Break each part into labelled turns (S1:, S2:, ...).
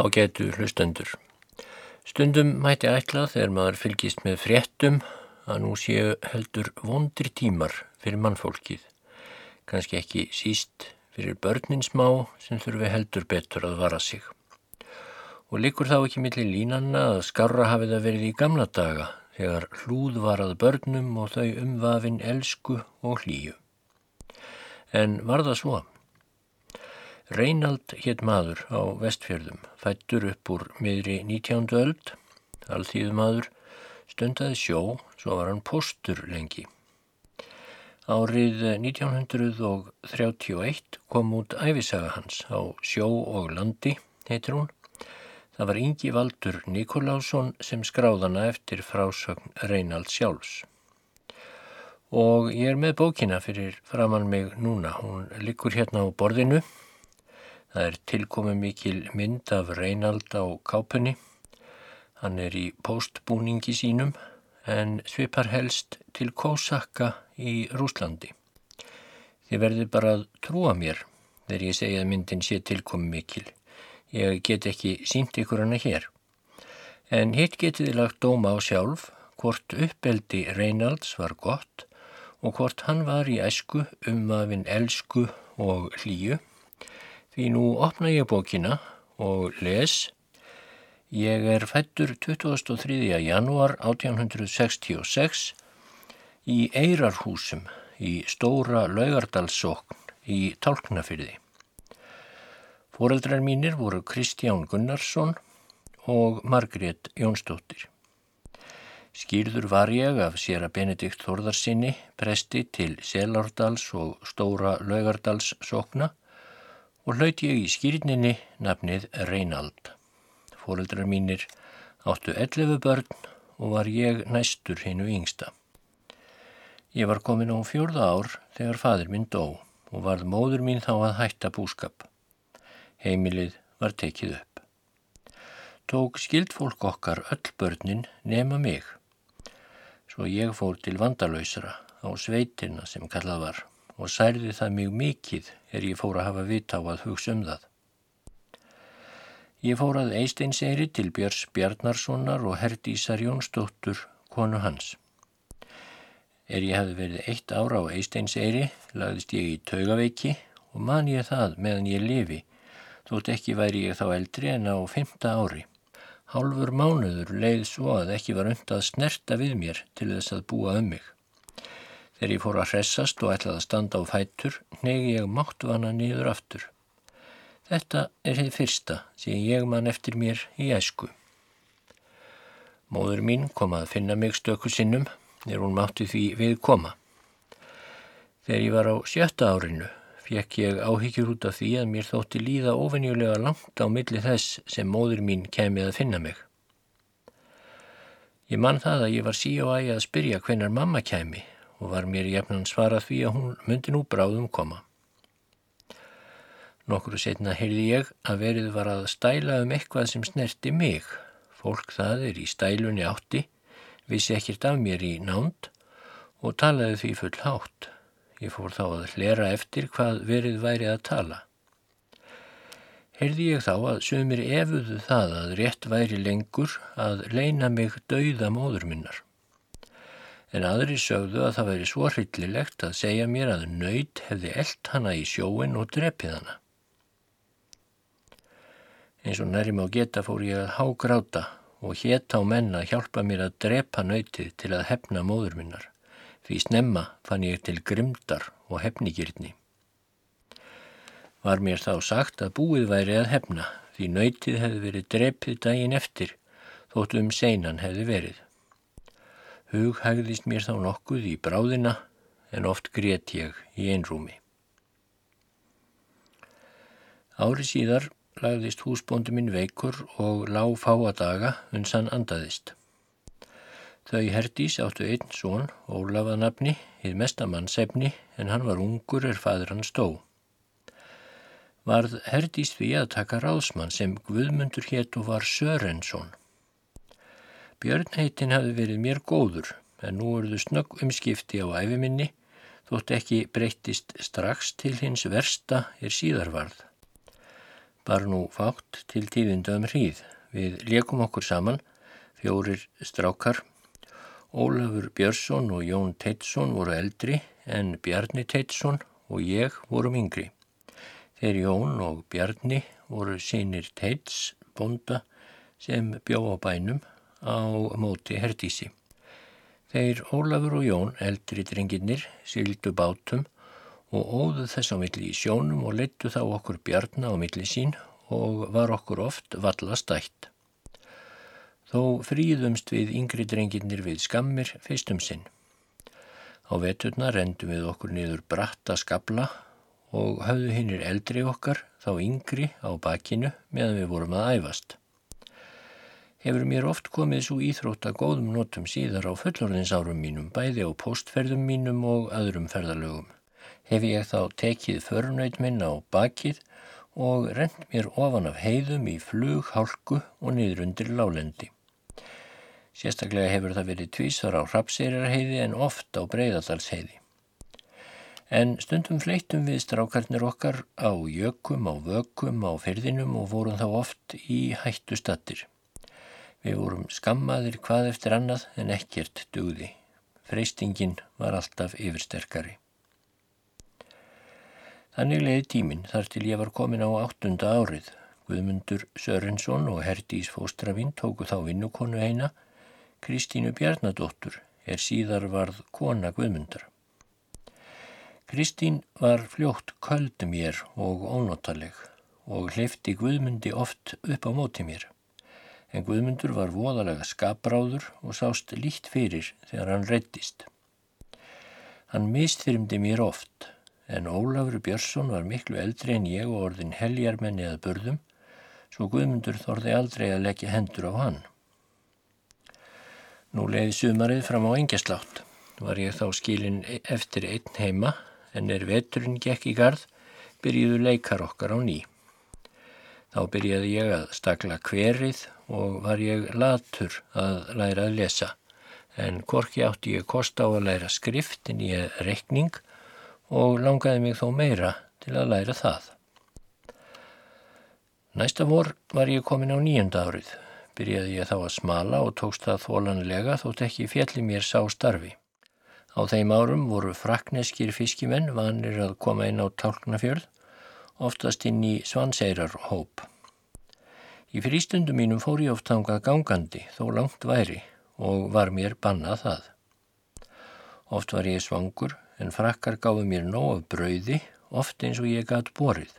S1: Ágætu hlustendur. Stundum mæti ætla þegar maður fylgist með fréttum að nú séu heldur vondir tímar fyrir mannfólkið. Kanski ekki síst fyrir börnin smá sem þurfi heldur betur að vara sig. Og likur þá ekki millir línanna að skarra hafið að verið í gamla daga þegar hlúð var að börnum og þau umvafin elsku og hlýju. En var það svo? Reinald hétt maður á vestfjörðum, fættur upp úr miðri 19. öld, allþýðu maður, stundaði sjó, svo var hann postur lengi. Árið 1931 kom út æfisaga hans á sjó og landi, heitir hún. Það var Ingi Valdur Nikolásson sem skráðana eftir frásögn Reinald sjálfs. Og ég er með bókina fyrir framann mig núna, hún likur hérna á borðinu Það er tilkomið mikil mynd af Reinald á kápunni. Hann er í postbúningi sínum en svipar helst til Kósakka í Rúslandi. Þið verður bara að trúa mér þegar ég segja að myndin sé tilkomið mikil. Ég get ekki sínt ykkur hana hér. En hitt getið þið lagt dóma á sjálf hvort uppeldi Reinalds var gott og hvort hann var í æsku um aðvinn elsku og hlýju Því nú opna ég bókina og les. Ég er fættur 23. janúar 1866 í Eirarhúsum í stóra laugardalssókn í Tálknafyrði. Fóreldrar mínir voru Kristján Gunnarsson og Margrét Jónsdóttir. Skýrður var ég af sér að Benedikt Þorðarsinni presti til Selárdals og Stóra Laugardalssókna og hlaut ég í skýrninni nafnið Reinald. Fóreldrar mínir áttu 11 börn og var ég næstur hinnu yngsta. Ég var komin á fjörða ár þegar fadur minn dó og varð móður mín þá að hætta búskap. Heimilið var tekið upp. Tók skildfólk okkar öll börnin nema mig. Svo ég fór til vandalöysara á sveitina sem kallað var og særði það mjög mikið er ég fór að hafa vita á að hugsa um það. Ég fór að Eisteinseyri til Björns Bjarnarssonar og Herdísar Jónsdóttur, konu hans. Er ég hefði verið eitt ára á Eisteinseyri, lagðist ég í taugaveiki og man ég það meðan ég lifi, þótt ekki væri ég þá eldri en á fymta ári. Hálfur mánuður leið svo að ekki var undað snerta við mér til þess að búa um mig. Þegar ég fór að hressast og ætlaði að standa á fætur, negi ég máttvana nýður aftur. Þetta er þið fyrsta sem ég man eftir mér í æsku. Móður mín kom að finna mig stöku sinnum þegar hún mátti því við koma. Þegar ég var á sjötta árinu fekk ég áhyggjur út af því að mér þótti líða ofennjulega langt á milli þess sem móður mín kemið að finna mig. Ég man það að ég var sí og ægi að spyrja hvenar mamma kemi og var mér jefnan svarað því að hún myndi nú bráðum koma. Nokkru setna heyrði ég að verið var að stæla um eitthvað sem snerti mig. Fólk það er í stælunni átti, vissi ekkert af mér í nánd og talaði því full hátt. Ég fór þá að hlera eftir hvað verið væri að tala. Heyrði ég þá að sömur efuðu það að rétt væri lengur að leina mig dauða móður minnar en aðri sögðu að það væri svo hryllilegt að segja mér að nöyt hefði eld hana í sjóin og drepið hana. Eins og nærim á geta fór ég að hágráta og hétta á menna að hjálpa mér að drepa nöytið til að hefna móður minnar, því snemma fann ég til grimdar og hefnigirni. Var mér þá sagt að búið væri að hefna, því nöytið hefði verið drepið daginn eftir, þótt um seinan hefði verið. Hug hægðist mér þá nokkuð í bráðina en oft grét ég í einrúmi. Ári síðar lagðist húsbóndi minn veikur og lág fáa daga uns hann andaðist. Þau herdís áttu einn són, Ólafanabni, hið mestamannsefni en hann var ungur er fadur hann stó. Varð herdís því að taka ráðsmann sem Guðmundur hétt og var Sörensson. Björnheitin hafi verið mér góður en nú eruðu snögg umskipti á æfiminni þótt ekki breyttist strax til hins versta er síðarvarð. bar nú fátt til tíðindum hríð. Við leikum okkur saman, fjórir strákar. Ólafur Björnsson og Jón Teitsson voru eldri en Bjarni Teitsson og ég vorum yngri. Þeir Jón og Bjarni voru sínir Teits bonda sem bjó á bænum á móti Herdísi. Þeir Ólafur og Jón, eldri drenginnir, syldu bátum og óðu þess á milli í sjónum og leittu þá okkur bjarna á milli sín og var okkur oft valla stætt. Þó fríðumst við yngri drenginnir við skammir fyrstum sinn. Á veturna rendum við okkur niður bratta skabla og höfðu hinnir eldri okkar, þá yngri, á bakinu meðan við vorum að æfast hefur mér oft komið svo íþrótt að góðum notum síðar á fullorðinsárum mínum, bæði á postferðum mínum og öðrum ferðalögum. Hef ég þá tekið förnaut minn á bakið og rent mér ofan af heiðum í flug, hálku og niður undir lálendi. Sérstaklega hefur það verið tvísar á Hrapseirarheiði en oft á Breiðaldalsheiði. En stundum fleittum við strákarnir okkar á jökum, á vökum, á fyrðinum og vorum þá oft í hættu stattir. Við vorum skammaðir hvað eftir annað en ekkert dugði. Freystingin var alltaf yfirsterkari. Þannig leiði tíminn þar til ég var komin á áttunda árið. Guðmundur Sörensson og Herdís Fóstrafinn tóku þá vinnukonu eina, Kristínu Bjarnadóttur, er síðar varð kona Guðmundar. Kristín var fljótt köld mér og ónotaleg og hleyfti Guðmundi oft upp á móti mér en Guðmundur var voðalega skapráður og sást líkt fyrir þegar hann reyttist. Hann mistþyrmdi mér oft, en Ólafur Björnsson var miklu eldri en ég og orðin heljarmenni að börðum, svo Guðmundur þorði aldrei að leggja hendur á hann. Nú leiði sumarið fram á engjaslátt. Var ég þá skilin eftir einn heima, en er veturinn gekk í gard, byrjuðu leikar okkar á ný. Þá byrjaði ég að stakla hverið og var ég latur að læra að lesa en korki átti ég kost á að læra skriftin í reikning og langaði mig þó meira til að læra það. Næsta vor var ég komin á nýjunda árið. Byrjaði ég þá að smala og tókst það þólanlega þótt ekki fjalli mér sá starfi. Á þeim árum voru frakneskir fiskimenn vanir að koma inn á tálknafjörð, oftast inn í svanseirar hóp. Í frístundum mínum fór ég oft þangað gangandi þó langt væri og var mér bannað það. Oft var ég svangur en frakkar gáði mér nóg af brauði, oft eins og ég gæt borið.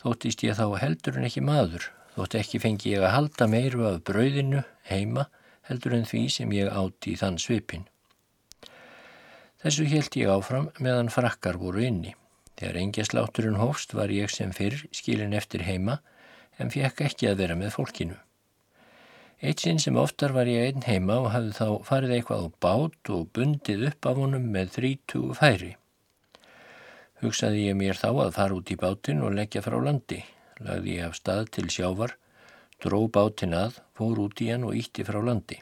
S1: Þóttist ég þá heldur en ekki maður, þótt ekki fengi ég að halda meiru af brauðinu heima heldur en því sem ég átti í þann svipin. Þessu held ég áfram meðan frakkar voru inni. Þegar engjastlátturinn hófst var ég sem fyrr skilin eftir heima en fekk ekki að vera með fólkinu. Eitt sinn sem oftar var ég einn heima og hafði þá farið eitthvað á bát og bundið upp af honum með þrítúu færi. Hugsaði ég mér þá að fara út í bátin og leggja frá landi. Lagði ég af stað til sjávar, dró bátin að, fór út í hann og ítti frá landi.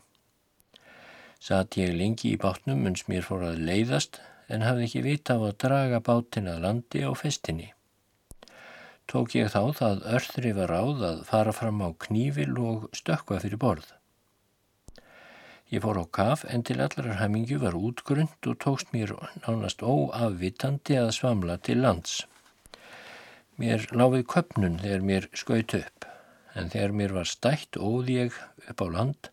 S1: Satt ég lengi í bátnum uns mér fór að leiðast en hafði ekki vita á að draga bátin að landi á festinni tók ég þá það örþri var áð að fara fram á knífil og stökka fyrir borð. Ég fór á kaf en til allar hæmingu var útgrund og tókst mér nánast óafvitandi að svamla til lands. Mér láfið köpnun þegar mér skaut upp, en þegar mér var stætt óð ég upp á land,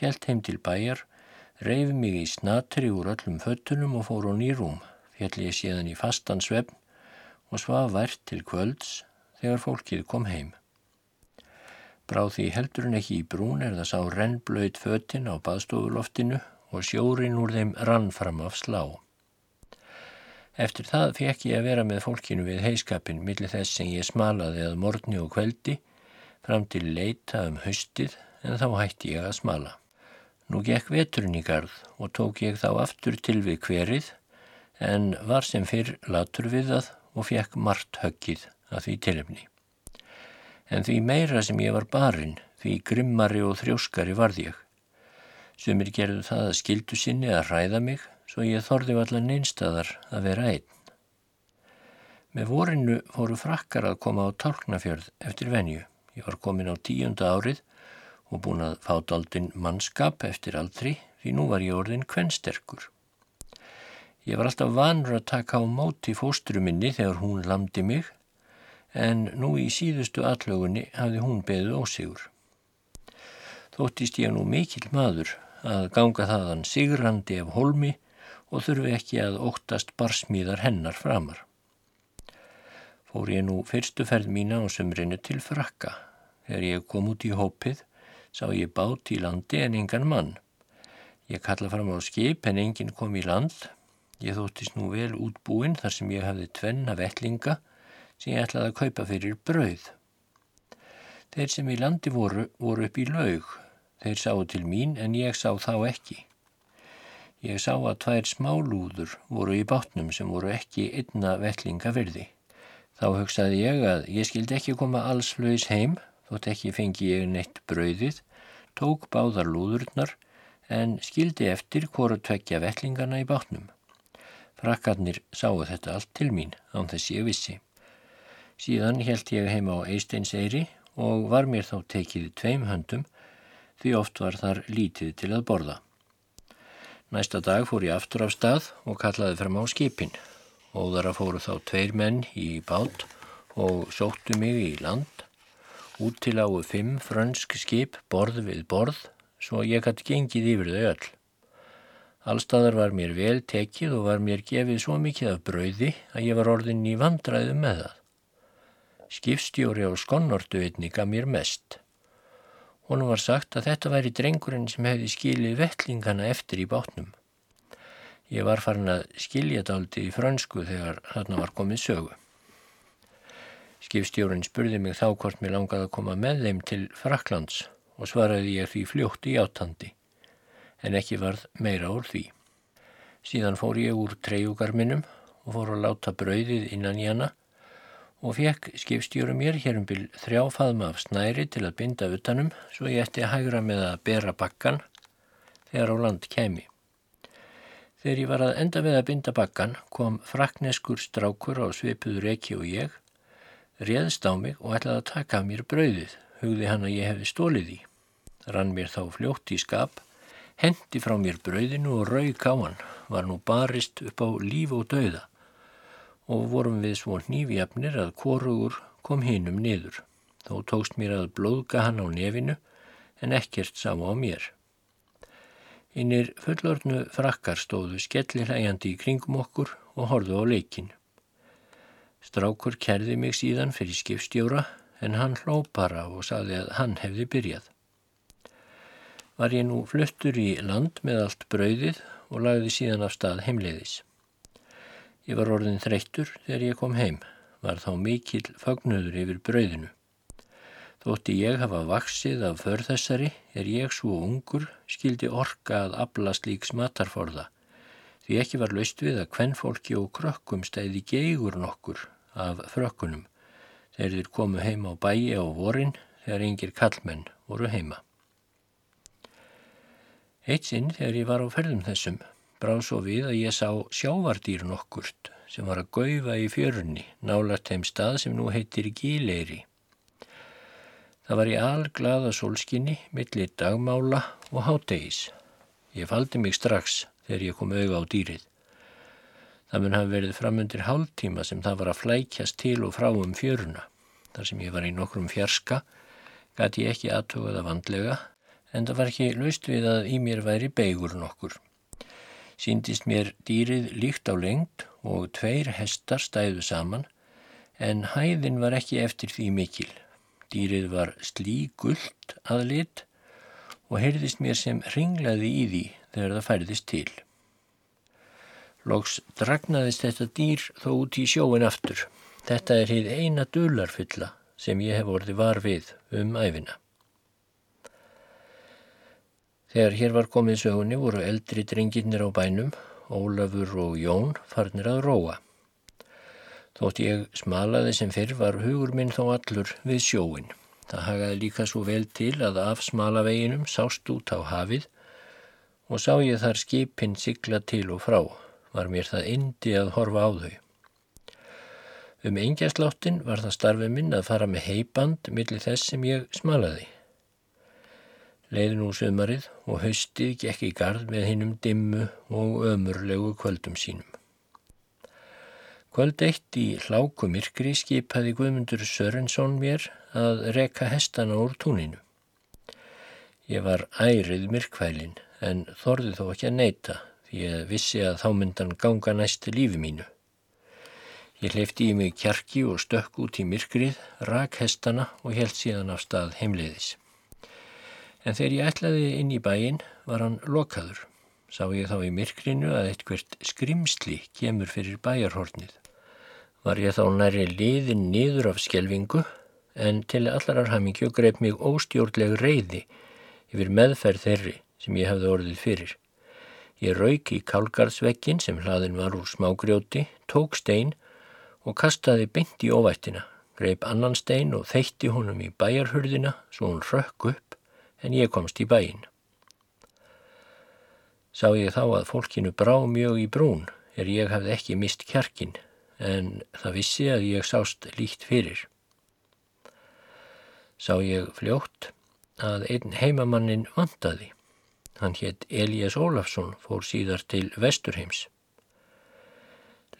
S1: helt heim til bæjar, reyf mig í snatri úr öllum föttunum og fór á nýrum, fjall ég séðan í fastan svefn og svaf vært til kvölds þegar fólkið kom heim. Bráð því heldur en ekki í brún er það sá rennblöyt föttin á baðstofuloftinu og sjórin úr þeim rann fram af slá. Eftir það fekk ég að vera með fólkinu við heiskapin millir þess sem ég smalaði að morgni og kveldi fram til leita um haustið en þá hætti ég að smala. Nú gekk veturinn í gard og tók ég þá aftur til við hverið en var sem fyrr latur við það og fekk margt höggið að því tilumni. En því meira sem ég var barinn, því grimmari og þrjóskari varð ég. Sumir gerðu það að skildu sinni að ræða mig, svo ég þorði allan einstæðar að vera einn. Með vorinu fóru frakkar að koma á tálknafjörð eftir venju. Ég var komin á tíunda árið og búin að fá daldinn mannskap eftir aldri því nú var ég orðin kvensterkur. Ég var alltaf vanur að taka á móti fóstruminni þegar hún lamdi mig en nú í síðustu allögunni hafði hún beðu ósigur. Þóttist ég nú mikill maður að ganga þaðan sigrandi af holmi og þurfi ekki að óttast barsmíðar hennar framar fór ég nú fyrstu ferð mína á sömrinu til frakka. Þegar ég kom út í hópið sá ég bát í landi en engan mann. Ég kalla fram á skip en enginn kom í land. Ég þóttist nú vel útbúinn þar sem ég hafði tvenna vellinga sem ég ætlaði að kaupa fyrir brauð. Þeir sem í landi voru, voru upp í laug. Þeir sáu til mín en ég sá þá ekki. Ég sá að tvær smálúður voru í bátnum sem voru ekki einna vellinga virði. Þá hugsaði ég að ég skildi ekki koma alls laus heim, þótt ekki fengi ég neitt brauðið, tók báðar lúðurnar en skildi eftir hvora tvekja vellingarna í bátnum. Frakkarnir sáu þetta allt til mín án þess ég vissi. Síðan held ég heim á Eisteinseyri og var mér þá tekið tveim höndum því oft var þar lítið til að borða. Næsta dag fór ég aftur af stað og kallaði fram á skipin. Óðara fóru þá tveir menn í bát og sóttu mig í land. Út til áu fimm frönsk skip borð við borð svo ég hatt gengið yfir þau öll. Allstaðar var mér vel tekið og var mér gefið svo mikið af brauði að ég var orðin í vandræðu með það. Skipstjóri á skonnortu einni gaf mér mest. Honum var sagt að þetta væri drengurinn sem hefði skilið vettlingana eftir í bátnum. Ég var farin að skilja daldi í frönsku þegar þarna var komið sögu. Skipstjórun spurði mig þá hvort mér langaði að koma með þeim til Fraklands og svaraði ég því fljótt í átandi, en ekki varð meira úr því. Síðan fór ég úr treyjugarminum og fór að láta brauðið innan í hana og fekk skipstjóru mér hér um byrj þrjá faðma af snæri til að binda utanum svo ég ætti að hægra með að bera bakkan þegar á land kemi. Þegar ég var að enda við að binda bakkan kom frakneskur strákur á svipuður ekki og ég, réðst á mig og ætlaði að taka af mér brauðið, hugði hann að ég hefði stólið í. Rann mér þá fljótt í skap, hendi frá mér brauðinu og rauk á hann, var nú barist upp á líf og dauða og vorum við svo nýfjafnir að korugur kom hinnum niður. Þó tókst mér að blóðga hann á nefinu en ekkert sá á mér. Innir fullornu frakkar stóðu skellir hægandi í kringum okkur og horðu á leikin. Strákur kerði mig síðan fyrir skipstjóra en hann hlópara og saði að hann hefði byrjað. Var ég nú fluttur í land með allt brauðið og lagði síðan af stað heimleiðis. Ég var orðin þreyttur þegar ég kom heim, var þá mikil fagnöður yfir brauðinu. Þótti ég hafa vaksið af förðessari er ég svo ungur skildi orka að abla slíks matarforða því ekki var laust við að kvennfólki og krökkum stæði geigur nokkur af frökkunum þegar þeir komu heima á bæi á vorin þegar yngir kallmenn voru heima. Eitt sinn þegar ég var á ferðum þessum bráð svo við að ég sá sjávardýr nokkurt sem var að gaufa í fjörunni nálagt þeim stað sem nú heitir Gíleiri. Það var í alglaða sólskinni, millir dagmála og háttegis. Ég faldi mig strax þegar ég kom auða á dýrið. Það mun hafa verið framundir hálftíma sem það var að flækjast til og frá um fjöruna. Þar sem ég var í nokkrum fjarska, gæti ég ekki aðtöguða vandlega, en það var ekki laust við að í mér væri beigur nokkur. Síndist mér dýrið líkt á lengt og tveir hestar stæðu saman, en hæðin var ekki eftir því mikil. Dýrið var slígullt að lit og heyrðist mér sem ringlaði í því þegar það færðist til. Lóks dragnaðist þetta dýr þó út í sjóin aftur. Þetta er hér eina dularfylla sem ég hef orðið var við um æfina. Þegar hér var komið sögunni voru eldri drengirnir á bænum, Ólafur og Jón, farnir að róa. Þótt ég smalaði sem fyrr var hugur minn þó allur við sjóin. Það hagaði líka svo vel til að af smalaveginum sást út á hafið og sá ég þar skipin sigla til og frá, var mér það indi að horfa á þau. Um engjasláttin var það starfið minn að fara með heiband millir þess sem ég smalaði. Leiði nú sömarið og haustið gekk í gard með hinnum dimmu og ömurlegu kvöldum sínum. Kvöld eitt í hláku myrkri skipaði Guðmundur Sörensson mér að reka hestana úr túninu. Ég var ærið myrkvælin en þorði þó ekki að neyta því að vissi að þá myndan ganga næstu lífi mínu. Ég hleyfti í mig kjarki og stökk út í myrkrið, rak hestana og held síðan af stað heimleiðis. En þegar ég ætlaði inn í bæin var hann lokaður. Sá ég þá í myrkrinu að eitthvert skrimsli kemur fyrir bæjarhornið var ég þá næri liðin niður af skjelvingu en til allarar hamingju greip mig óstjórnleg reyði yfir meðferð þeirri sem ég hefði orðið fyrir. Ég rauk í kálgarðsvekkin sem hlaðin var úr smágrjóti, tók stein og kastaði beint í óvættina, greip annan stein og þeitti honum í bæjarhurðina svo hún rökk upp en ég komst í bæin. Sá ég þá að fólkinu brá mjög í brún er ég hafði ekki mist kjarkin en það vissi að ég sást líkt fyrir. Sá ég fljótt að einn heimamannin vandaði. Hann hétt Elias Ólafsson, fór síðar til Vesturheims.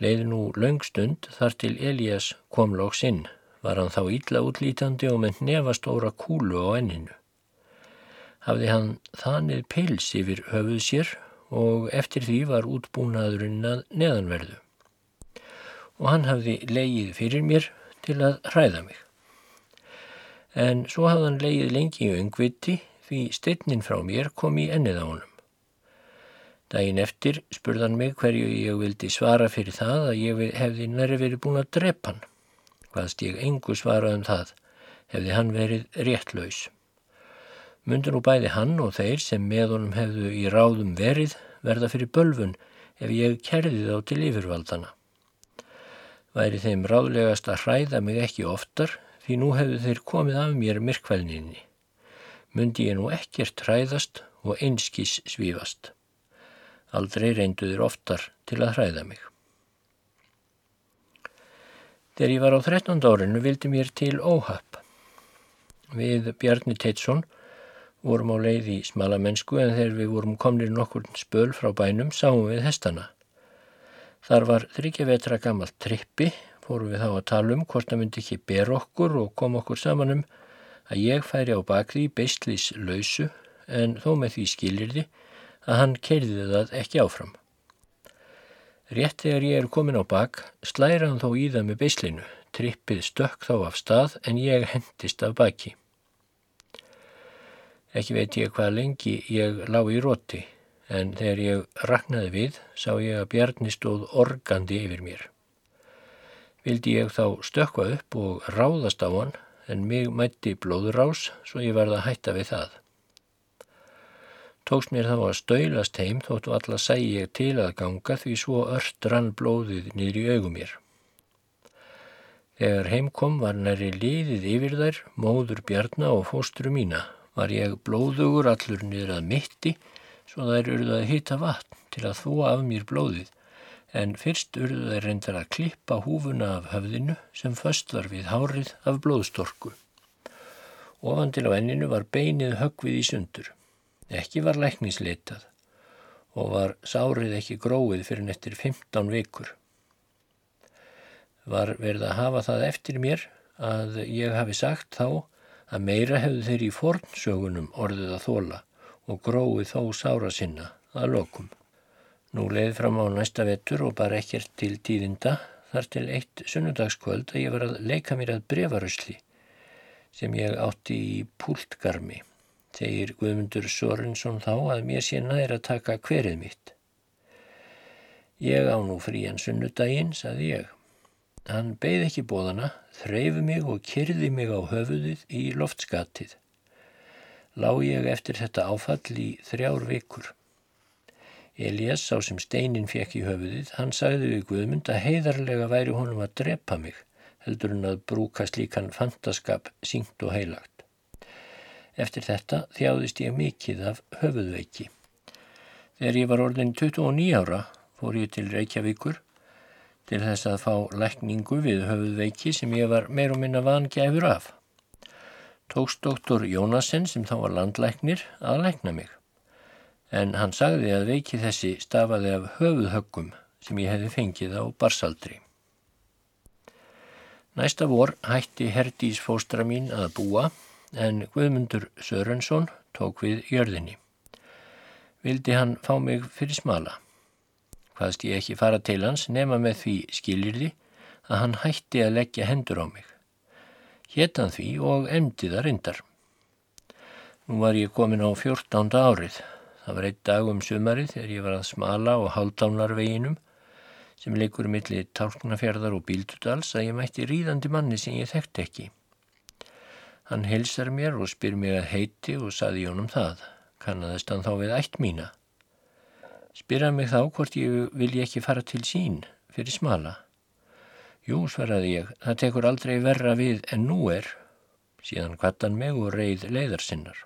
S1: Leið nú laungstund þar til Elias kom lóks inn, var hann þá ítla útlítandi og með nefastóra kúlu á enninu. Hafði hann þanið pils yfir höfuð sér og eftir því var útbúnaðurinn að neðanverðu og hann hafði leið fyrir mér til að hræða mig. En svo hafði hann leið lengi í öngviti því steinnin frá mér kom í ennið á honum. Dægin eftir spurðan mig hverju ég vildi svara fyrir það að ég hefði næri verið búin að drepa hann. Hvaðst ég engu svara um það, hefði hann verið réttlaus. Mundur nú bæði hann og þeir sem með honum hefðu í ráðum verið verða fyrir bölfun ef ég kerði þá til yfirvaldana væri þeim ráðlegast að hræða mig ekki oftar því nú hefðu þeir komið af mér myrkvælninni. Mundi ég nú ekkert hræðast og einskís svífast. Aldrei reyndu þeir oftar til að hræða mig. Þegar ég var á 13. árinu vildi mér til óhapp. Við Bjarni Teitsson vorum á leið í smala mennsku en þegar við vorum komnir nokkur spöl frá bænum sáum við hestana. Þar var þryggja vetra gammalt trippi, fórum við þá að tala um hvort það myndi ekki ber okkur og kom okkur saman um að ég færi á bakði beistlis lausu en þó með því skilirði að hann keirði það ekki áfram. Rétt þegar ég er komin á bak slæra hann þó í það með beislinu, trippið stökk þá af stað en ég hendist af baki. Ekki veit ég hvað lengi ég lág í róti en þegar ég raknaði við sá ég að Bjarni stóð organdi yfir mér. Vildi ég þá stökka upp og ráðast á hann en mig mætti blóðurás svo ég verða að hætta við það. Tókst mér þá að stöylast heim þóttu alla sæ ég til að ganga því svo ört rann blóðið niður í augum mér. Þegar heim kom var næri liðið yfir þær, móður bjarna og fósturu mína, var ég blóðugur allur niður að mitti svo þær urðu að hýta vatn til að þúa af mér blóðið en fyrst urðu þær reyndar að klippa húfuna af höfðinu sem föst var við hárið af blóðstorku. Ofan til á enninu var beinið högvið í sundur. Ekki var læknisleitað og var sárið ekki gróið fyrir nettir 15 vikur. Var verið að hafa það eftir mér að ég hafi sagt þá að meira hefðu þeir í fornsögunum orðið að þóla og gróið þó sára sinna að lokum. Nú leiði fram á næsta vettur og bara ekkert til tíðinda þar til eitt sunnudagskvöld að ég var að leika mér að brevarusli sem ég átti í púltgarmi. Segir Guðmundur Sorensson þá að mér sé nær að taka hverið mitt. Ég á nú frían sunnudaginn, saði ég. Hann beigð ekki bóðana, þreyfi mig og kyrði mig á höfuðið í loftskatið lág ég eftir þetta áfall í þrjár vikur. Elias, sá sem steinin fekk í höfuðið, hann sagði við Guðmund að heiðarlega væri honum að drepa mig, heldur hann að brúka slíkan fantaskap syngt og heilagt. Eftir þetta þjáðist ég mikið af höfuðveiki. Þegar ég var orðin 29 ára fór ég til Reykjavíkur til þess að fá lækningu við höfuðveiki sem ég var meir og minna vangæfur af. Tókst doktor Jónasen sem þá var landlæknir að lækna mig. En hann sagði að veiki þessi stafaði af höfuðhöggum sem ég hefði fengið á barsaldri. Næsta vor hætti Herdís fóstra mín að búa en Guðmundur Sörensson tók við jörðinni. Vildi hann fá mig fyrir smala hvaðst ég ekki fara til hans nema með því skilirði að hann hætti að leggja hendur á mig. Héttan því og emdi það reyndar. Nú var ég komin á fjórtánda árið. Það var einn dag um sumarið þegar ég var að smala á haldánarveginum sem leikur millir tálknafjörðar og bíldudals að ég mætti ríðandi manni sem ég þekkt ekki. Hann helsar mér og spyr mér að heiti og saði jónum það. Kannaðist hann þá við ætt mína. Spyrja mig þá hvort ég vilji ekki fara til sín fyrir smala. Jú, svaraði ég, það tekur aldrei verra við en nú er, síðan kvattan mig og reið leiðarsinnar.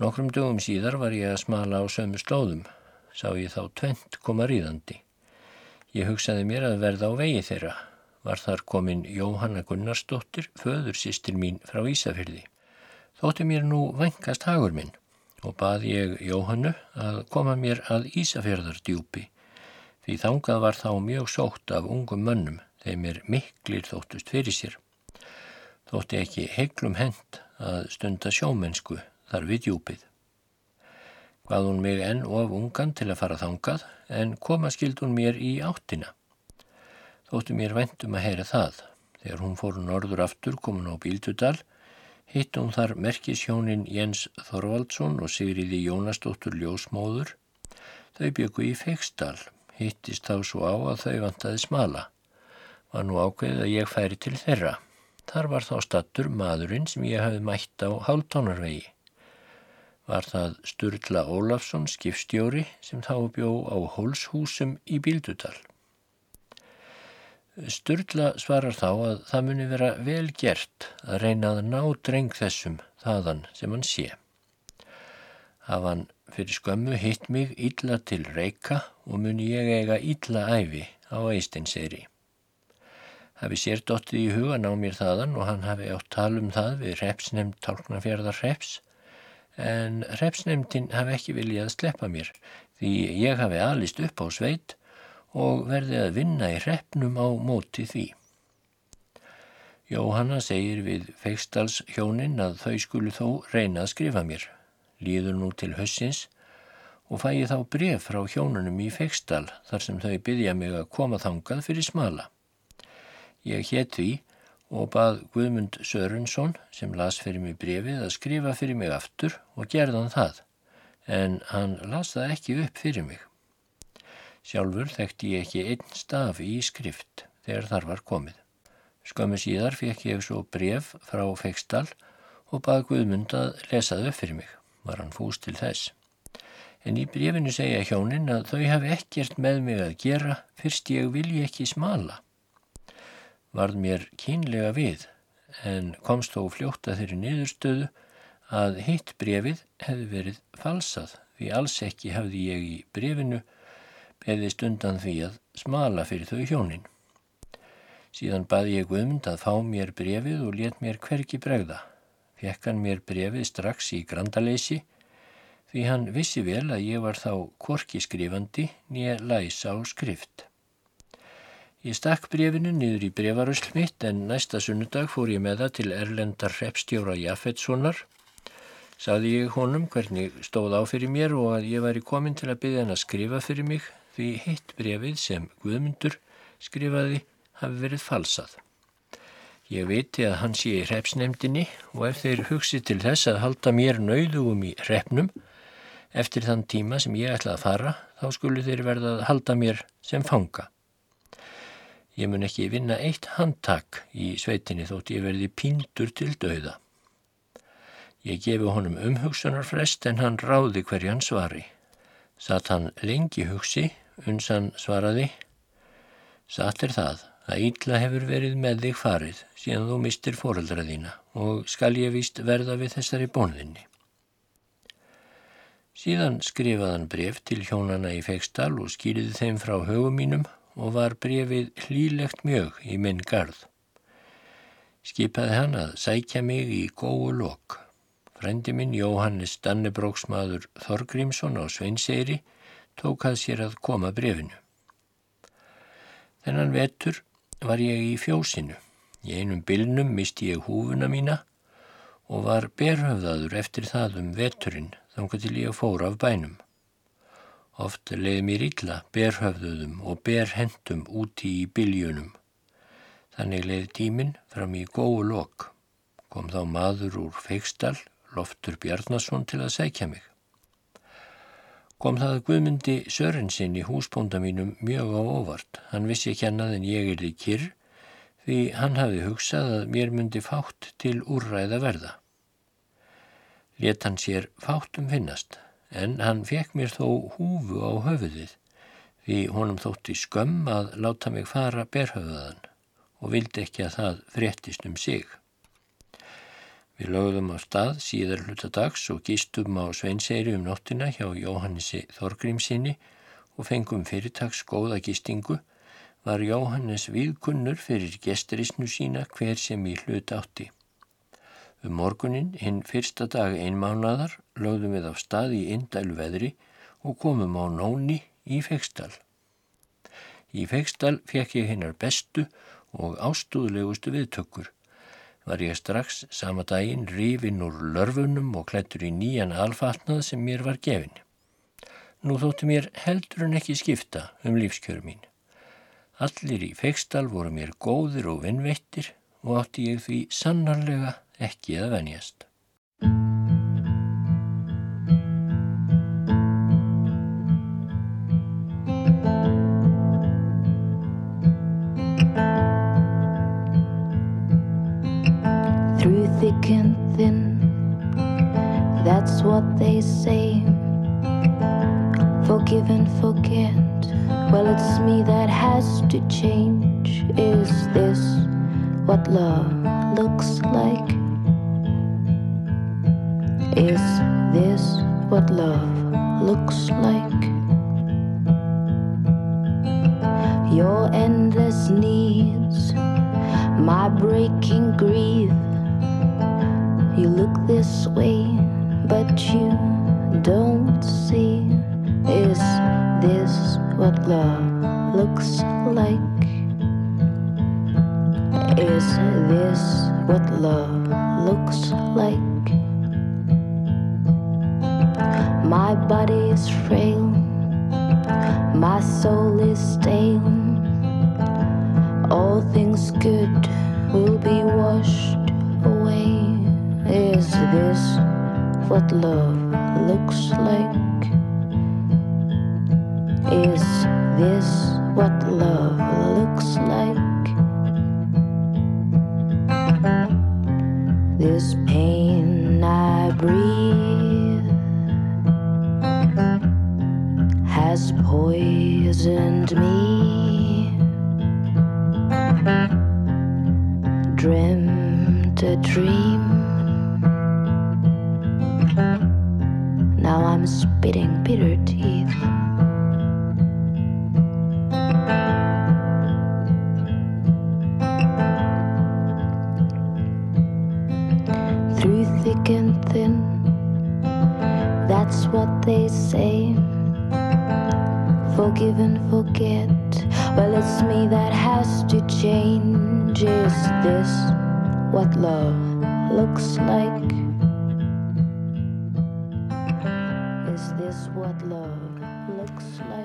S1: Nokkrum dögum síðar var ég að smala á sömu slóðum, sá ég þá tvent koma ríðandi. Ég hugsaði mér að verða á vegi þeirra, var þar komin Jóhanna Gunnarsdóttir, föður sýstir mín frá Ísafyrði. Þótti mér nú vengast hagur minn og bað ég Jóhannu að koma mér að Ísafjörðardjúpi því þangað var þá mjög sótt af ungum mönnum þeim er miklir þóttust fyrir sér. Þótti ekki heiklum hend að stunda sjómennsku þar við djúpið. Hvað hún mig enn of ungan til að fara þangað en koma skild hún mér í áttina. Þótti mér vendum að heyra það. Þegar hún fór norður aftur komin á Bíldudal Hitt hún þar merkishjónin Jens Þorvaldsson og Sigriði Jónastóttur Ljósmóður. Þau byggu í Feiksdal, hittist þá svo á að þau vantaði smala. Var nú ákveðið að ég færi til þeirra. Þar var þá stattur maðurinn sem ég hafi mætt á hálftónarvegi. Var það Sturla Ólafsson, skipstjóri, sem þá bjó á hólshúsum í Bíldudal. Sturla svarar þá að það muni vera vel gert að reyna að ná dreng þessum þaðan sem hann sé. Haf hann fyrir skömmu hitt mig illa til reyka og muni ég eiga illa æfi á eistinseyri. Hafi sér dottið í huga ná mér þaðan og hann hafi átt talum það við repsnefnd tálknafjörðar reps en repsnefndin hafi ekki viljað sleppa mér því ég hafi alist upp á sveit og verði að vinna í hreppnum á móti því. Jóhanna segir við Feiksdals hjónin að þau skulu þó reyna að skrifa mér. Líður nú til hössins og fæ ég þá bref frá hjónunum í Feiksdal þar sem þau byggja mig að koma þangað fyrir smala. Ég hétt því og bað Guðmund Sörensson sem las fyrir mig brefið að skrifa fyrir mig aftur og gerðan það en hann las það ekki upp fyrir mig. Sjálfur þekkti ég ekki einn staf í skrift þegar þar var komið. Skömmu síðar fekk ég svo bref frá Feiksdal og bað Guðmund að lesa þau fyrir mig. Var hann fúst til þess. En í brefinu segja hjónin að þau hafi ekkert með mig að gera fyrst ég vilji ekki smala. Varð mér kínlega við en komst þó fljóta þeirri niðurstöðu að hitt brefið hefði verið falsað því alls ekki hafði ég í brefinu beðist undan því að smala fyrir þau hjónin. Síðan baði ég Guðmund að fá mér brefið og let mér hverki bregða. Fekk hann mér brefið strax í grandaleysi því hann vissi vel að ég var þá korki skrifandi nýja læsa á skrift. Ég stakk brefinu niður í brefarösl mitt en næsta sunnudag fór ég með það til Erlendar repstjóra Jafetssonar. Saði ég honum hvernig stóð á fyrir mér og að ég væri komin til að byggja hann að skrifa fyrir mig því hitt brefið sem Guðmundur skrifaði hafi verið falsað. Ég viti að hann sé í hrepsnemdini og ef þeir hugsi til þess að halda mér nauðugum í hrepnum eftir þann tíma sem ég ætla að fara þá skulu þeir verða að halda mér sem fanga. Ég mun ekki vinna eitt handtak í sveitinni þótt ég verði píndur til dauða. Ég gefi honum umhugsunarfrest en hann ráði hverjan svari. Satt hann lengi hugsi Unsan svaraði, satt er það að ítla hefur verið með þig farið síðan þú mistir fóröldra þína og skal ég víst verða við þessari bónðinni. Síðan skrifaðan bref til hjónana í Feiksdal og skýriði þeim frá högum mínum og var brefið hlýlegt mjög í minn garð. Skipaði hann að sækja mig í góu lok. Frendi minn Jóhannes Dannebróksmaður Þorgrímsson á Sveinseyri tók að sér að koma brefinu. Þennan vetur var ég í fjósinu. Í einum bylnum misti ég húfuna mína og var berhöfðaður eftir það um veturinn þangar til ég fór af bænum. Oft leiði mér illa berhöfðuðum og berhendum úti í byljunum. Þannig leiði tíminn fram í góu lok. Kom þá maður úr Feiksdal, Loftur Bjarnason, til að sækja mig. Kom það Guðmundi Sörensinn í húsbónda mínum mjög á óvart. Hann vissi ekki annað en ég er í kyrr því hann hafi hugsað að mér myndi fátt til úrræða verða. Let hann sér fátum finnast en hann fekk mér þó húfu á höfuðið því honum þótti skömm að láta mig fara berhöfuðan og vildi ekki að það fréttist um sig. Við lögðum á stað síðar hlutadags og gístum á Sveinseyri um nóttina hjá Jóhannesi Þorgrímsinni og fengum fyrirtags góða gístingu var Jóhannes viðkunnur fyrir gesterisnu sína hver sem í hlut átti. Um morgunin, hinn fyrsta dag einmánadar, lögðum við á stað í indælu veðri og komum á nóni í Fekstal. Í Fekstal fekk ég hinnar bestu og ástúðlegustu viðtökkur var ég strax sama daginn rífin úr lörfunum og klættur í nýjan alfatnað sem mér var gefin. Nú þótti mér heldur en ekki skipta um lífskjöru mín. Allir í feikstal voru mér góðir og vinnveittir og átti ég því sannarlega ekki að venjast.
S2: That's what they say. Forgive and forget. Well, it's me that has to change. Is this what love looks like? Is this what love looks like? Your endless needs, my breaking grief you look this way, but you don't see. Is this what love looks like? Is this what love looks like? My body is frail, my soul is stale. All things good will be washed away. Is this what love looks like? Is this what love looks like? This pain I breathe has poisoned me. Dreamt a dream. Well, it's me that has to change. Is this what love looks like?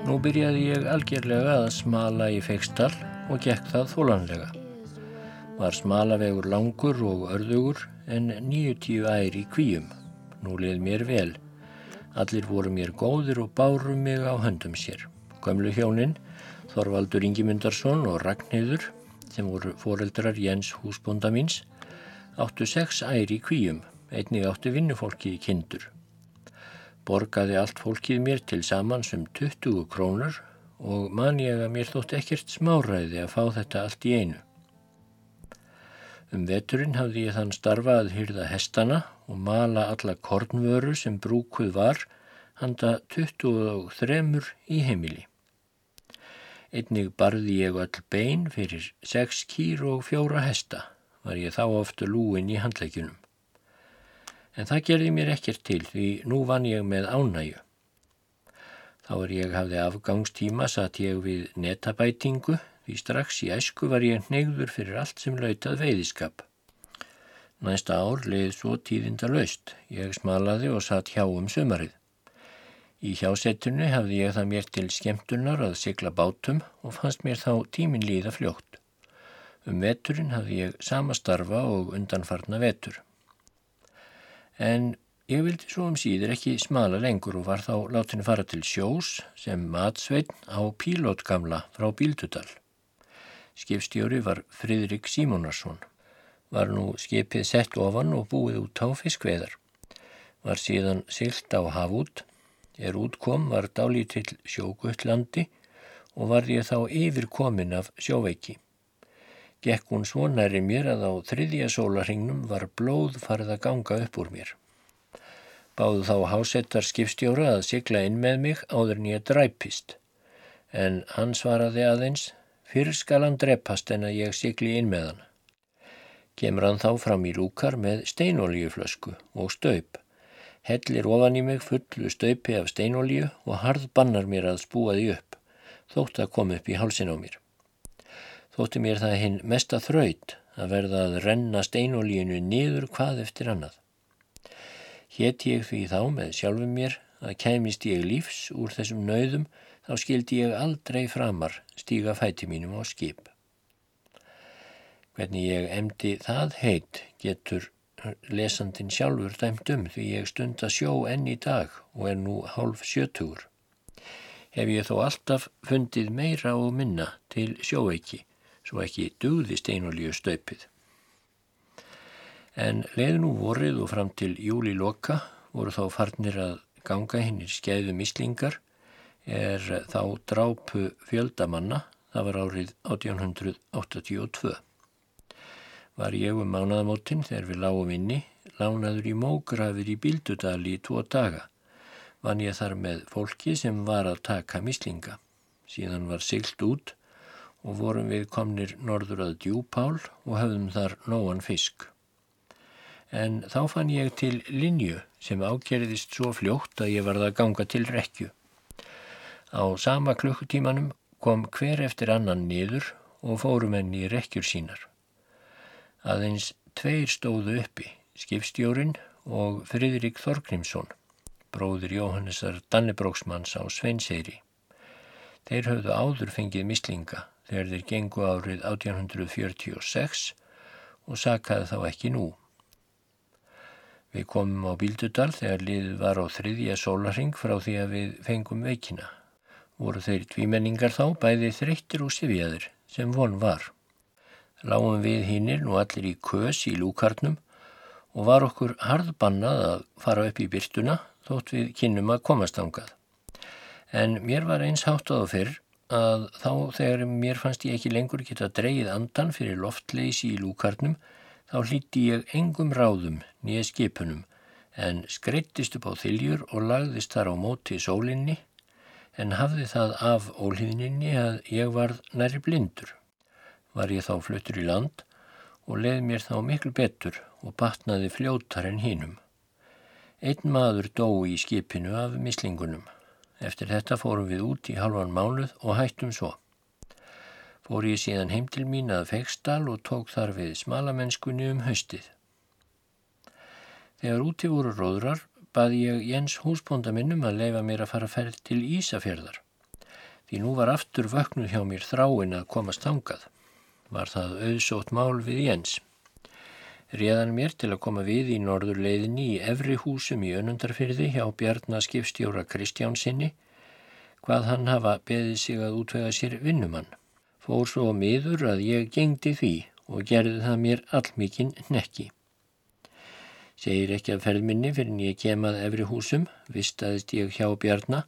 S1: Nú byrjaði ég algjörlega að smala í feikstal og gekk það þólanlega. Var smalavegur langur og örðugur en 90 æri í kvíum. Nú leið mér vel. Allir voru mér góðir og báru mig á höndum sér. Gömlu hjóninn, Þorvaldur Ingimundarsson og Ragnhildur, sem voru foreldrar Jens húsbonda míns, áttu sex æri í kvíum, einnig áttu vinnufólki í kindur. Borgaði allt fólkið mér til samans um 20 krónur og man ég að mér þótt ekkert smáræði að fá þetta allt í einu. Um veturinn hafði ég þann starfa að hyrða hestana og mala alla kornvöru sem brúkuð var handa 23 í heimili. Einnig barði ég öll bein fyrir sex kýr og fjóra hesta, var ég þá ofta lúin í handleikjunum. En það gerði mér ekkert til því nú vann ég með ánæju. Þá er ég hafði afgangstíma satt ég við netabætingu því strax í æsku var ég neyður fyrir allt sem lautað veiðiskap. Næsta ár leið svo tíðinda laust. Ég smalaði og satt hjá um sömarið. Í hjásetunni hafði ég það mér til skemmtunar að sigla bátum og fannst mér þá tímin líða fljótt. Um veturinn hafði ég sama starfa og undanfarna vetur. En ég vildi svo um síður ekki smala lengur og var þá látin fara til sjós sem matsveitn á pílótgamla frá Bíldudal. Skipstjóri var Fridrik Símonarsson. Var nú skipið sett ofan og búið út á fiskveðar. Var síðan silt á hafút Er útkom var dálítill sjóguttlandi og var ég þá yfir komin af sjóveiki. Gekk hún svo næri mér að á þriðja sólarhingnum var blóð farið að ganga upp úr mér. Báðu þá hásettar skipstjóra að sigla inn með mig áður en ég dræpist, en hann svaraði aðeins, fyrr skal hann dreppast en að ég sigli inn með hann. Kemur hann þá fram í lúkar með steinolíuflösku og staup hellir ofan í mig fullu staupi af steinolíu og harð bannar mér að spúa því upp, þótt að koma upp í hálsin á mér. Þótti mér það hinn mesta þraut að verða að renna steinolíunu niður hvað eftir annað. Hétt ég því þá með sjálfum mér að kæmist ég lífs úr þessum nauðum þá skildi ég aldrei framar stíga fæti mínum á skip. Hvernig ég emdi það heit getur lesandin sjálfur dæmt um því ég stund að sjó enn í dag og er nú hálf sjötugur. Hef ég þó alltaf fundið meira og minna til sjóeiki, svo ekki dugðist einolíu stöpið. En leið nú vorið og fram til júli loka voru þá farnir að ganga hinnir skeiðu mislingar er þá drápu fjöldamanna, það var árið 1882 var ég um mánaðamótin þegar við lágum inni, lánaður í mógrafir í Bíldudali í tvo daga. Vann ég þar með fólki sem var að taka mislinga. Síðan var siglt út og vorum við komnir norður að djúpál og höfðum þar nóan fisk. En þá fann ég til linju sem ákerðist svo fljótt að ég varða að ganga til rekju. Á sama klukkutímanum kom hver eftir annan niður og fórum enn í rekjur sínar. Aðeins tveir stóðu uppi, skipstjórin og Fridrik Þorgrímsson, bróður Jóhannesar Dannebróksmanns á Sveinseyri. Þeir höfðu áður fengið mislinga þegar þeir gengu árið 1846 og sakaði þá ekki nú. Við komum á Bíldudal þegar liðið var á þriðja sólaring frá því að við fengum veikina. Voru þeir tvímenningar þá bæði þreyttir og sifjaður sem von var lágum við hinnir nú allir í kös í lúkarnum og var okkur harðbannað að fara upp í byrtuna þótt við kynnum að komast ángað. En mér var eins hátt á það fyrr að þá þegar mér fannst ég ekki lengur geta dreyið andan fyrir loftleysi í lúkarnum þá hlíti ég engum ráðum nýja skipunum en skreittist upp á þiljur og lagðist þar á móti sólinni en hafði það af ólíðninni að ég var næri blindur var ég þá fluttur í land og leið mér þá miklu betur og batnaði fljótar en hínum. Einn maður dó í skipinu af mislingunum. Eftir þetta fórum við út í halvan mánuð og hættum svo. Fór ég síðan heim til mín að Fegsdal og tók þar við smalamennskunni um haustið. Þegar úti voru róðrar baði ég Jens húsbónda minnum að leifa mér að fara ferð til Ísafjörðar. Því nú var aftur vöknuð hjá mér þráin að komast tangað var það auðsótt mál við Jens. Réðan mér til að koma við í norður leiðinni í Evri húsum í önundarfyrði hjá Bjarnaskipstjóra Kristjánsinni hvað hann hafa beðið sig að útvega sér vinnumann. Fór svo miður að ég gengdi því og gerði það mér allmikinn nekki. Segir ekki að ferðminni fyrir en ég kemað Evri húsum, vistaðist ég hjá Bjarna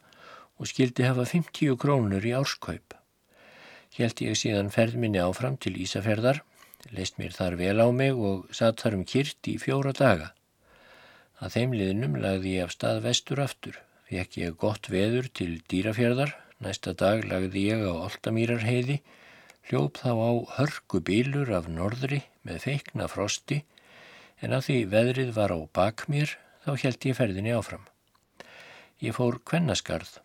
S1: og skildi hafa 50 krónur í árskaup held ég síðan ferðminni áfram til Ísafjörðar, leist mér þar vel á mig og satt þar um kyrt í fjóra daga. Að þeim liðnum lagði ég af stað vestur aftur, fekk ég gott veður til dýrafjörðar, Næsta dag lagði ég á Oltamýrarheiði, hljóp þá á hörku bílur af norðri með feikna frosti en að því veðrið var á bak mér þá held ég ferðinni áfram. Ég fór kvennaskarð,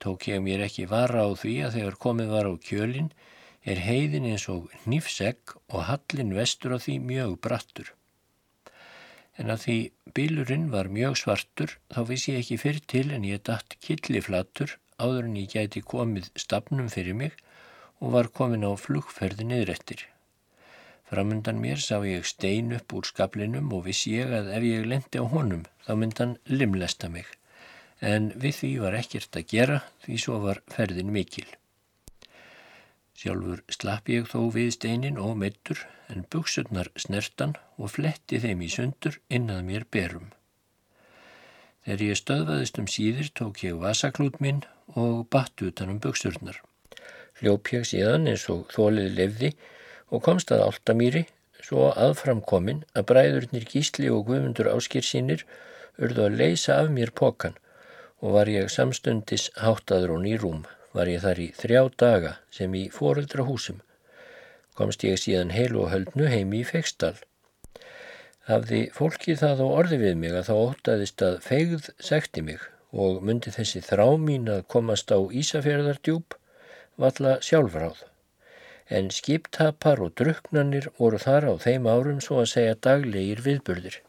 S1: tók ég mér ekki vara á því að þegar komið var á kjölinn er heiðin eins og nýfsegg og hallin vestur á því mjög brattur. En að því bílurinn var mjög svartur þá vissi ég ekki fyrir til en ég datt killiflatur áður en ég gæti komið stafnum fyrir mig og var komin á flugferði niðrættir. Framundan mér sá ég stein upp úr skablinum og vissi ég að ef ég lendi á honum þá myndan limlesta mig. En við því var ekkert að gera því svo var ferðin mikil. Sjálfur slapp ég þó við steinin og meittur en buksurnar snertan og fletti þeim í sundur innað mér berum. Þegar ég stöðvaðist um síðir tók ég vasaklút minn og batt utan um buksurnar. Hljóp ég síðan eins og þólið lefði og komst að áltamýri svo aðframkomin að bræðurnir Gísli og Guðmundur áskir sínir urðu að leysa af mér pokan og var ég samstundis háttaður og nýrúm var ég þar í þrjá daga sem í foreldra húsum. Komst ég síðan heil og höldnu heimi í Feiksdal. Hafði fólki það á orði við mig að þá ótaðist að feigð sekti mig og myndi þessi þrá mín að komast á Ísafjörðardjúb valla sjálfráð. En skiptapar og druknanir voru þar á þeim árum svo að segja daglegir viðburðir.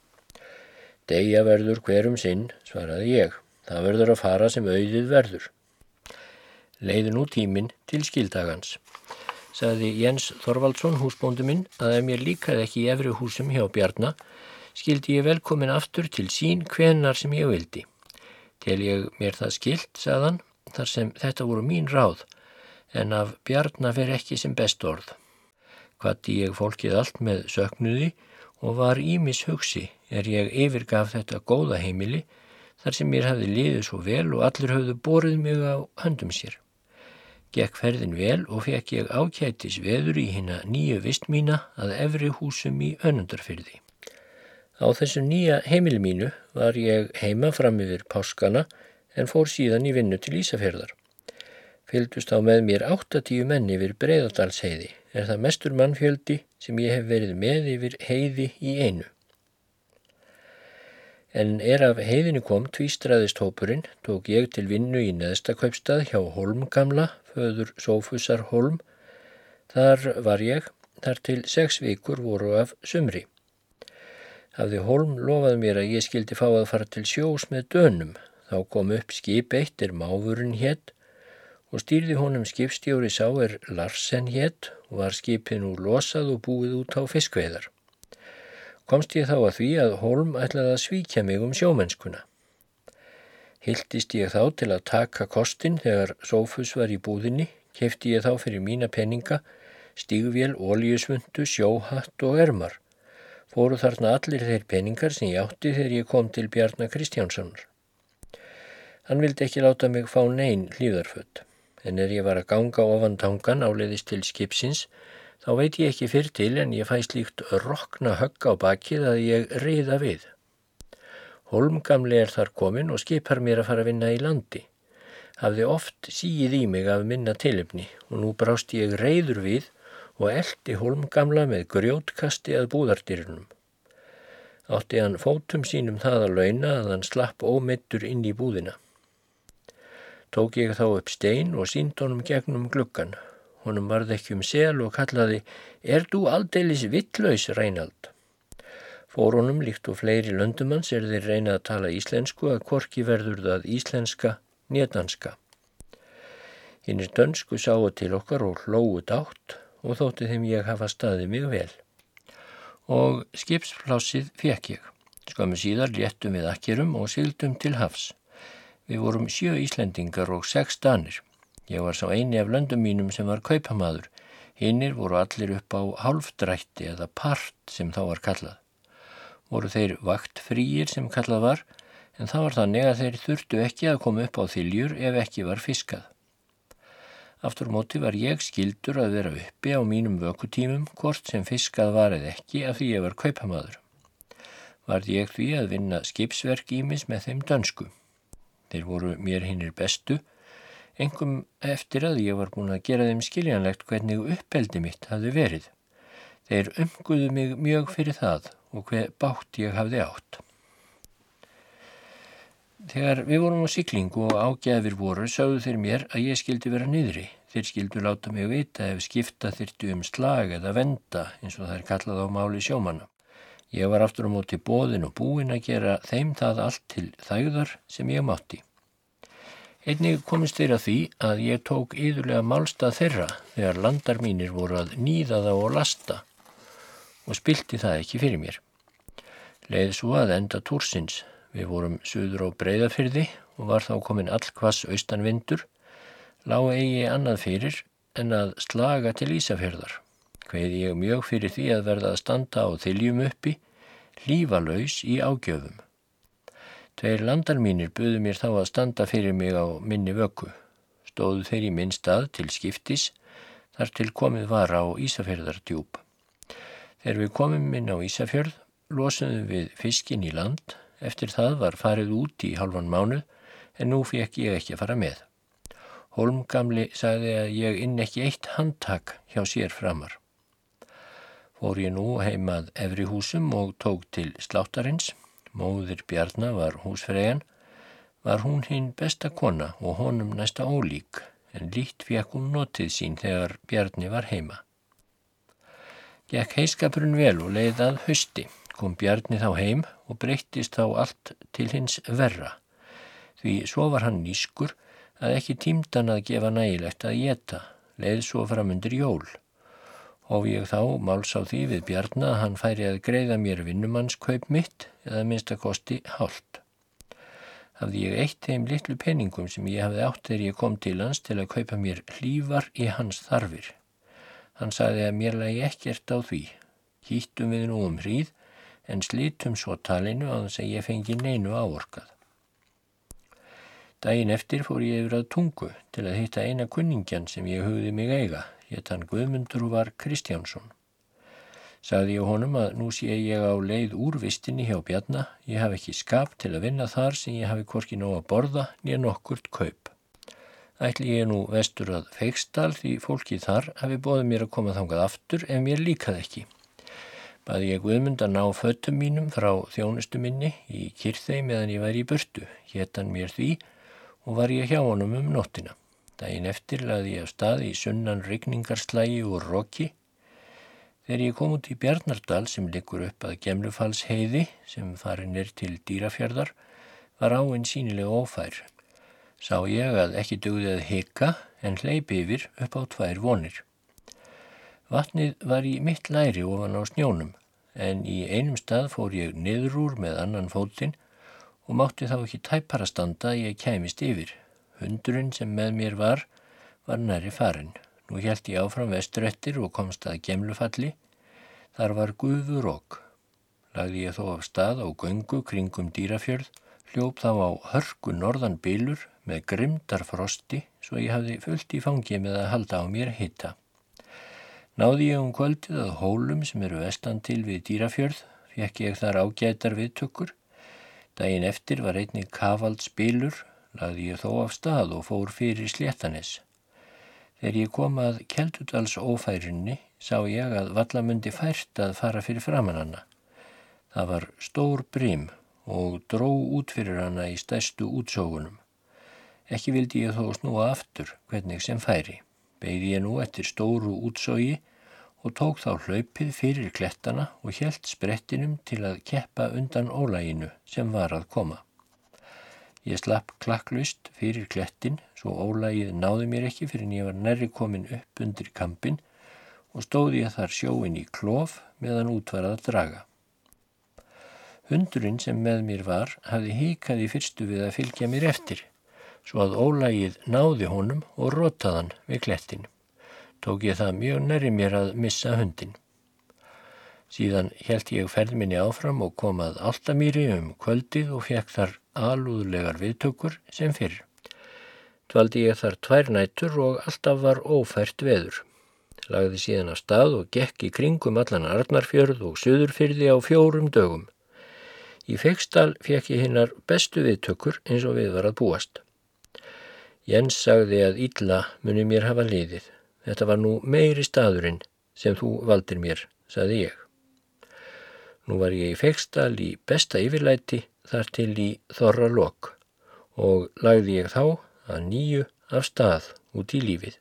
S1: Degja verður hverjum sinn, svaraði ég. Það verður að fara sem auðið verður leiði nú tíminn til skildagans. Saði Jens Þorvaldsson, húsbóndu minn, að ef mér líkaði ekki í efri húsum hjá Bjarnar, skildi ég velkomin aftur til sín hvenar sem ég vildi. Til ég mér það skilt, sagðan, þar sem þetta voru mín ráð, en af Bjarnar fer ekki sem best orð. Hvati ég fólkið allt með söknuði og var ímis hugsi er ég yfirgaf þetta góða heimili þar sem mér hafði liðið svo vel og allir hafðu borið mig á höndum sér. Gekk ferðin vel og fekk ég ákætis veður í hérna nýju vist mína að efri húsum í önundarfyrði. Á þessu nýja heimil mínu var ég heima fram yfir páskana en fór síðan í vinnu til Ísafjörðar. Fyldust á með mér 80 menni yfir Breiðardalsheiði, er það mestur mannfjöldi sem ég hef verið með yfir heiði í einu. En er af heiðinu kom tvístraðist hópurinn, tók ég til vinnu í neðstakauppstað hjá Holmgamla föður Sófusar Holm. Þar var ég, þar til sex vikur voru af sumri. Hafði Holm lofað mér að ég skildi fá að fara til sjós með dönum. Þá kom upp skip eitt er máfurinn hétt og stýrði honum skipstjóri sá er Larsen hétt og var skipin úr losað og búið út á fiskveidar. Komst ég þá að því að Holm ætlaði að svíkja mig um sjómennskuna. Hildist ég þá til að taka kostin þegar Sófus var í búðinni, kefti ég þá fyrir mína penninga, stígvél, óljusvundu, sjóhatt og ermar. Fóru þarna allir þeir penningar sem ég átti þegar ég kom til Bjarnar Kristjánssonar. Hann vildi ekki láta mig fá neyn hlýðarföld, en er ég var að ganga ofan tangan áleiðist til skipsins, þá veit ég ekki fyrr til en ég fæ slíkt rokna högg á bakið að ég reyða við. Holmgamli er þar komin og skipar mér að fara að vinna í landi. Hafði oft síð í mig af minna tilöfni og nú brást ég reyður við og eldi Holmgamla með grjótkasti að búðardyrunum. Átti hann fótum sínum það að launa að hann slapp ómittur inn í búðina. Tók ég þá upp stein og sínd honum gegnum gluggan. Honum varð ekki um sel og kallaði, er þú aldeilis vittlaus, Reinald? Fórunum líkt og fleiri löndumanns er þeir reynað að tala íslensku að korki verður það íslenska nýjandanska. Hinn er dönsku sáu til okkar og hlóu dátt og þótti þeim ég hafa staðið mig vel. Og skipsplássið fekk ég. Skamu síðar léttum við akkerum og sildum til hafs. Við vorum sjö Íslendingar og sex danir. Ég var sá eini af löndum mínum sem var kaupamadur. Hinnir voru allir upp á hálfdrætti eða part sem þá var kallað voru þeir vakt frýir sem kallað var en það var þannig að þeir þurftu ekki að koma upp á þiljur ef ekki var fiskað. Aftur móti var ég skildur að vera uppi á mínum vökutímum hvort sem fiskað var eða ekki af því ég var kaupamadur. Varð ég því að vinna skipsverk ímis með þeim dönsku. Þeir voru mér hinnir bestu, engum eftir að ég var búin að gera þeim skiljanlegt hvernig uppeldi mitt hafði verið. Þeir umguðu mig mjög fyrir það og hver bátt ég hafði átt. Þegar við vorum á syklingu og ágæðir voru, sáðu þeir mér að ég skildi vera niðri. Þeir skildu láta mig vita ef skipta þyrtu um slag eða venda eins og það er kallað á máli sjómanna. Ég var aftur á móti bóðin og búin að gera þeim það allt til þægðar sem ég mátti. Einnig komist þeirra því að ég tók yðurlega málstað þeirra þegar landar mínir voru að nýða þá og lasta og spilti það ekki fyrir mér. Leið svo að enda túrsins. Við vorum söður á breyðafyrði og var þá komin allkvass austanvindur, lág eigi annað fyrir en að slaga til Ísafjörðar hveið ég mjög fyrir því að verða að standa á þiljum uppi, lífalaus í ágjöfum. Tveir landar mínir buðu mér þá að standa fyrir mig á minni vöku. Stóðu þeir í minn stað til skiptis, þar til komið var á Ísafjörðardjúb. Þegar við komum inn á Ísafjörð, losuðum við fiskin í land, eftir það var farið út í halvan mánuð, en nú fekk ég ekki að fara með. Holmgamli sagði að ég inn ekki eitt handtak hjá sér framar fór ég nú heimað efri húsum og tók til sláttarins. Móðir Bjarnar var húsfreyjan, var hún hinn besta kona og honum næsta ólík, en lít fekk hún notið sín þegar Bjarni var heima. Gekk heiskapurinn vel og leiðað hösti, kom Bjarni þá heim og breyttist þá allt til hins verra. Því svo var hann nýskur að ekki tímdan að gefa nægilegt að geta, leið svo fram undir jól og ég þá máls á því við Bjarnar að hann færi að greiða mér vinnumannskaup mitt eða minnstakosti hálft. Hafði ég eitt þeim litlu peningum sem ég hafði átt þegar ég kom til hans til að kaupa mér hlývar í hans þarfir. Hann sagði að mér lagi ekkert á því. Hýttum við nú um hríð en slítum svo talinu á þess að ég fengi neinu áorkað. Dægin eftir fór ég yfir að tungu til að hitta eina kunningjan sem ég hugði mig eiga hétt hann Guðmundur var Kristjánsson. Sagði ég honum að nú sé ég á leið úr vistinni hjá Bjarnar, ég hafi ekki skap til að vinna þar sem ég hafi hvorki nóg að borða nýja nokkurt kaup. Ætli ég nú vestur að feikstal því fólki þar hafi bóðið mér að koma þangað aftur ef mér líkað ekki. Baði ég Guðmund að ná föttum mínum frá þjónustu minni í kyrþei meðan ég væri í burtu, héttan mér því og var ég hjá honum um nóttina. Dægin eftir laði ég af stað í sunnan rigningarslægi úr Rokki. Þegar ég kom út í Bjarnardal sem liggur upp að Gemlufalls heiði sem farin er til dýrafjörðar var áinn sínilega ófær. Sá ég að ekki dögði að hika en hleypi yfir upp á tvær vonir. Vatnið var í mitt læri ofan á snjónum en í einum stað fór ég niður úr með annan fótinn og mátti þá ekki tæpara standa að ég kæmist yfir. Hundurinn sem með mér var, var næri farin. Nú held ég áfram vesturettir og komst að gemlufalli. Þar var guður okk. Lagði ég þó af stað á göngu kringum dýrafjörð, hljóp þá á hörku norðan bylur með grimdar frosti svo ég hafði fullt í fangi með að halda á mér hitta. Náði ég um kvöldið að hólum sem eru vestan til við dýrafjörð, fekk ég þar ágætar viðtökkur. Dægin eftir var einnig kavald spilur lagði ég þó af stað og fór fyrir sléttanis. Þegar ég kom að Kjeldudals ófærinni sá ég að vallamundi fært að fara fyrir framannanna. Það var stór brím og dró út fyrir hana í stæstu útsógunum. Ekki vildi ég þó snúa aftur hvernig sem færi. Beigði ég nú eftir stóru útsógi og tók þá hlaupið fyrir klettana og helt sprettinum til að keppa undan ólæginu sem var að koma. Ég slapp klakklust fyrir klettin svo ólægið náði mér ekki fyrir en ég var nærri komin upp undir kampin og stóði ég þar sjóin í klof meðan útvarað að draga. Hundurinn sem með mér var hafði híkað í fyrstu við að fylgja mér eftir svo að ólægið náði honum og rotaðan við klettin. Tók ég það mjög nærri mér að missa hundin. Síðan held ég ferð minni áfram og kom að Altamýri um kvöldið og fekk þar alúðlegar viðtökur sem fyrr. Dvaldi ég þar tvær nætur og alltaf var ófært veður. Lagði síðan af stað og gekk í kringum allan Arnarfjörð og Suðurfyrði á fjórum dögum. Í Fekstal fekk ég hinnar bestu viðtökur eins og við var að búast. Jens sagði að illa muni mér hafa liðið. Þetta var nú meiri staðurinn sem þú valdir mér, saði ég. Nú var ég í feikstal í besta yfirlæti þar til í þorra lok og lagði ég þá að nýju af stað út í lífið.